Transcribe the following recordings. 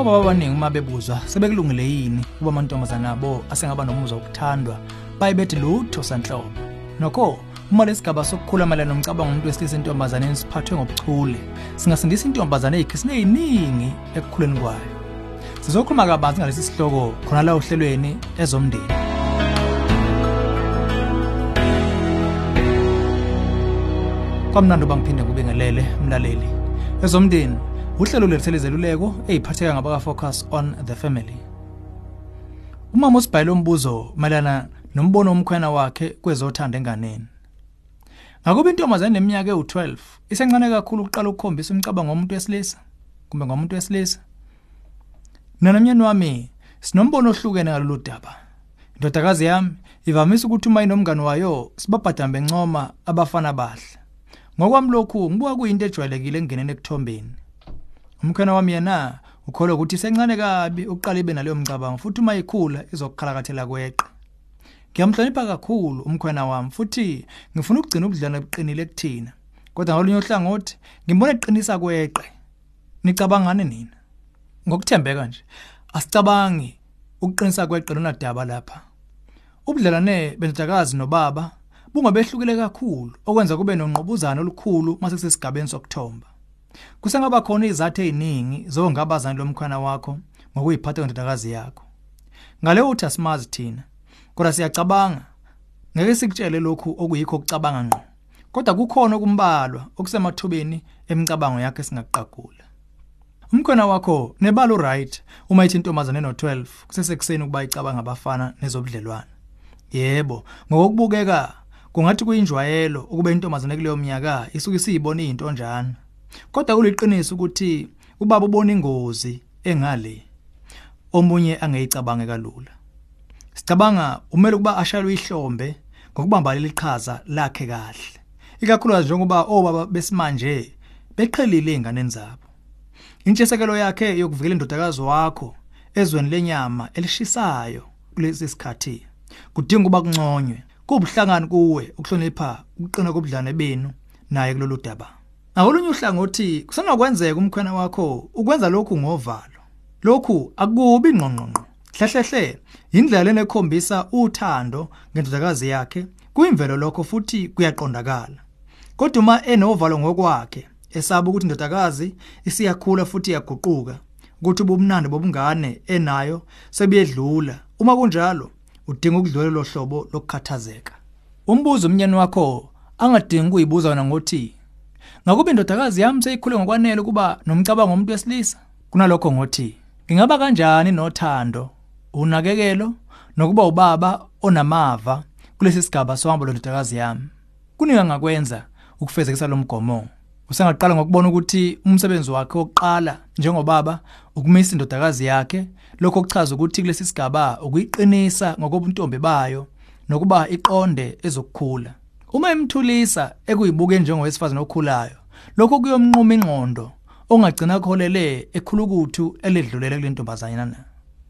obaba abaningi uma bebuzwa sebekulungile yini kuba amantombazane abo asengaba nomuzwa wokuthandwa baye bethi lutho sanhlobo. Nokho uma lesigaba sokukhula mayelana nomcabango womuntu wesilisa entombazaneni siphathwe ngobuchule singasindisa intombazane ey'khisini ey'ningi ekukhuleni kwayo. Sizokhuluma kabanzi ngalesi sihloko khona la ohlelweni ezomndeni. Kwamnandi uba ngiphinde ngibingelele mlaleli. Ezomndeni uhlelo lethele izeluleko ey'phatheka ngabaka-focus on the family. Umama usibhayile umbuzo mayelana nombono womkhwena wakhe kwezothanda enganeni. Ngakuba intombazane neminyaka ewu-12 isencane kakhulu ukuqala ukukhombisa umcabango womuntu wesilisa kumbe ngomuntu wesilisa. Mina nomnyeni wami sinombono ohlukene ngalolu daba. Indodakazi yami ivamise ukuthi uma inomngane wayo sibabhadambe ncoma abafana bahle. Ngokwami lokhu ngibuka kuyinto ejwayelekile ekungeneni ekuthombeni umkhwena wami yena ukholwa ukuthi sencane kabi uqala ibe naleyo mcabango futhi uma ikhula izokukhalakathela kweqe ngiyamhlonipha kakhulu umkhwena wami futhi ngifuna ukugcina ubudlelwano obuqinile kuthina. Kodwa ngolunye uhlangothi ngimbona eqinisa kweqe nicabangane nina? Ngokuthembeka nje asicabangi ukuqinisa kweqe lonadaba lapha. Ubudlelwane bendodakazi nobaba bungabehlukile kakhulu okwenza kube nonqobuzana olukhulu mase kusesigabeni sokuthomba. Kusengaba khona izathu eziningi zongabazana lomkhwana wakho ngokuyiphatha kwendodakazi yakho. Ngale uthi asimazi thina kodwa siyacabanga. Ngeke sikutshele lokhu okuyikho ukucabanga ngqo kodwa kukhona okumbalwa okusemathubeni emicabango yakhe singaqagula umkhona wakho nebala uright uma ithi intombazane no12 kusesekuseni ukuba icabanga abafana nezobudlelwane. Yebo ngokubukeka kungathi kuyinjwayelo ukuba intombazane kuleyo minyaka isuke isiyibona izintonjana kodwa kuliqiniso ukuthi ubaba ubona ingozi engale omunye angeyicabange kalula. Sicabanga umele ukuba ashalwe ihlombe ngokubamba leli qhaza lakhe kahle ikakhulukazi njengoba obaba besimanje beqhelile einganeni zabo. Intshisekelo yakhe yokuvikela indodakazi wakho ezweni lenyama elishisayo kulesi sikhathi kudinga ukuba kunconywe kubuhlangani kuwe ukuhlonipha ukuqina kobudlane benu naye kulolu daba. Ngakolunye uhlangothi kusengakwenzeka umkhwena wakho ukwenza lokhu ngovalo. Lokhu akubi ngqongqongqo. Hlehlehle indlela enekhombisa uthando ngendodakazi yakhe kuyimvelo lokho futhi kuyaqondakala. Kodwa uma enovalo ngokwakhe esaba ukuthi indodakazi isiyakhula futhi iyaguquka ukuthi ubumnandi bobungane enayo sebuyedlula uma kunjalo udinga ukudlulela lo hlobo lokukhathazeka. Umbuzo umnyeni wakho angadingi kuyibuza wena ngothi ngakuba indodakazi yami seyikhule ngokwanele kuba nomcabango womuntu wesilisa kunalokho ngothi ngingaba kanjani nothando unakekelo nokuba ubaba onamava kulesi sigaba sohambo lendodakazi yami? Kuningi angakwenza ukufezekisa lo mgomo? Usengaqala ngokubona ukuthi umsebenzi wakhe wokuqala njengobaba ukumisa indodakazi yakhe lokho kuchaza ukuthi kulesi sigaba ukuyiqinisa ngokobuntombi bayo nokuba iqonde ezokukhula. Uma imthulisa ekuyibuke njengowesifazana okhulayo lokho kuyomnquma ingqondo ongagcina kholele ekhulukuthu eledlulele kule ntombazanyana.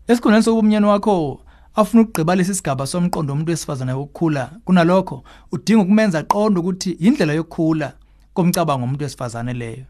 Esikhundleni sokuba umnyeni wakho afuna ukugqiba lesi sigaba somqondo womuntu wesifazane wokukhula. Kunalokho udinga ukumenza aqonde ukuthi indlela yokukhula komcabango womuntu wesifazane leyo.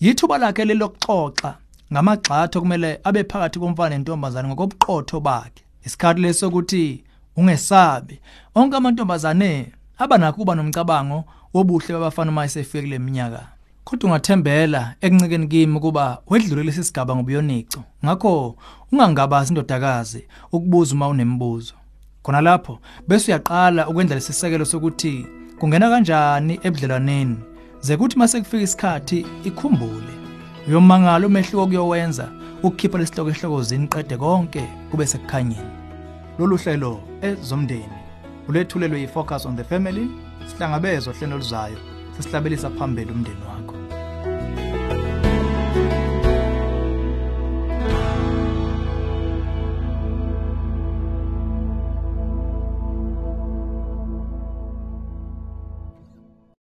Yithuba lakhe lelokuxoxa ngamagxathu okumele abe phakathi komfana nentombazane ngokobuqotho bakhe. Isikhathi lesokuthi ungesabi onke amantombazane abanakho kuba nomcabango wobuhle babafana uma esefike kule minyaka kodwa ungathembela ekuncikeni kimi ukuba wedlulele lesigaba ngobuyonico. Ngakho ungangabazi indodakazi ukubuza uma unemibuzo. Khona lapho bese uyaqala ukwenza lesisekelo sokuthi kungena kanjani ebudlelwaneni. Ze kuthi mase kufika isikhathi ikhumbule. Uyomangala umehluko kuyowenza ukukhipha lesihloko ehlokozini qede konke kube sekukhanyeni. Lolu hlelo ezomndeni ulethulelwe yi-focus on the family sihlangabezwa hlelo luzayo sesihlabelisa phambili umndeni wakho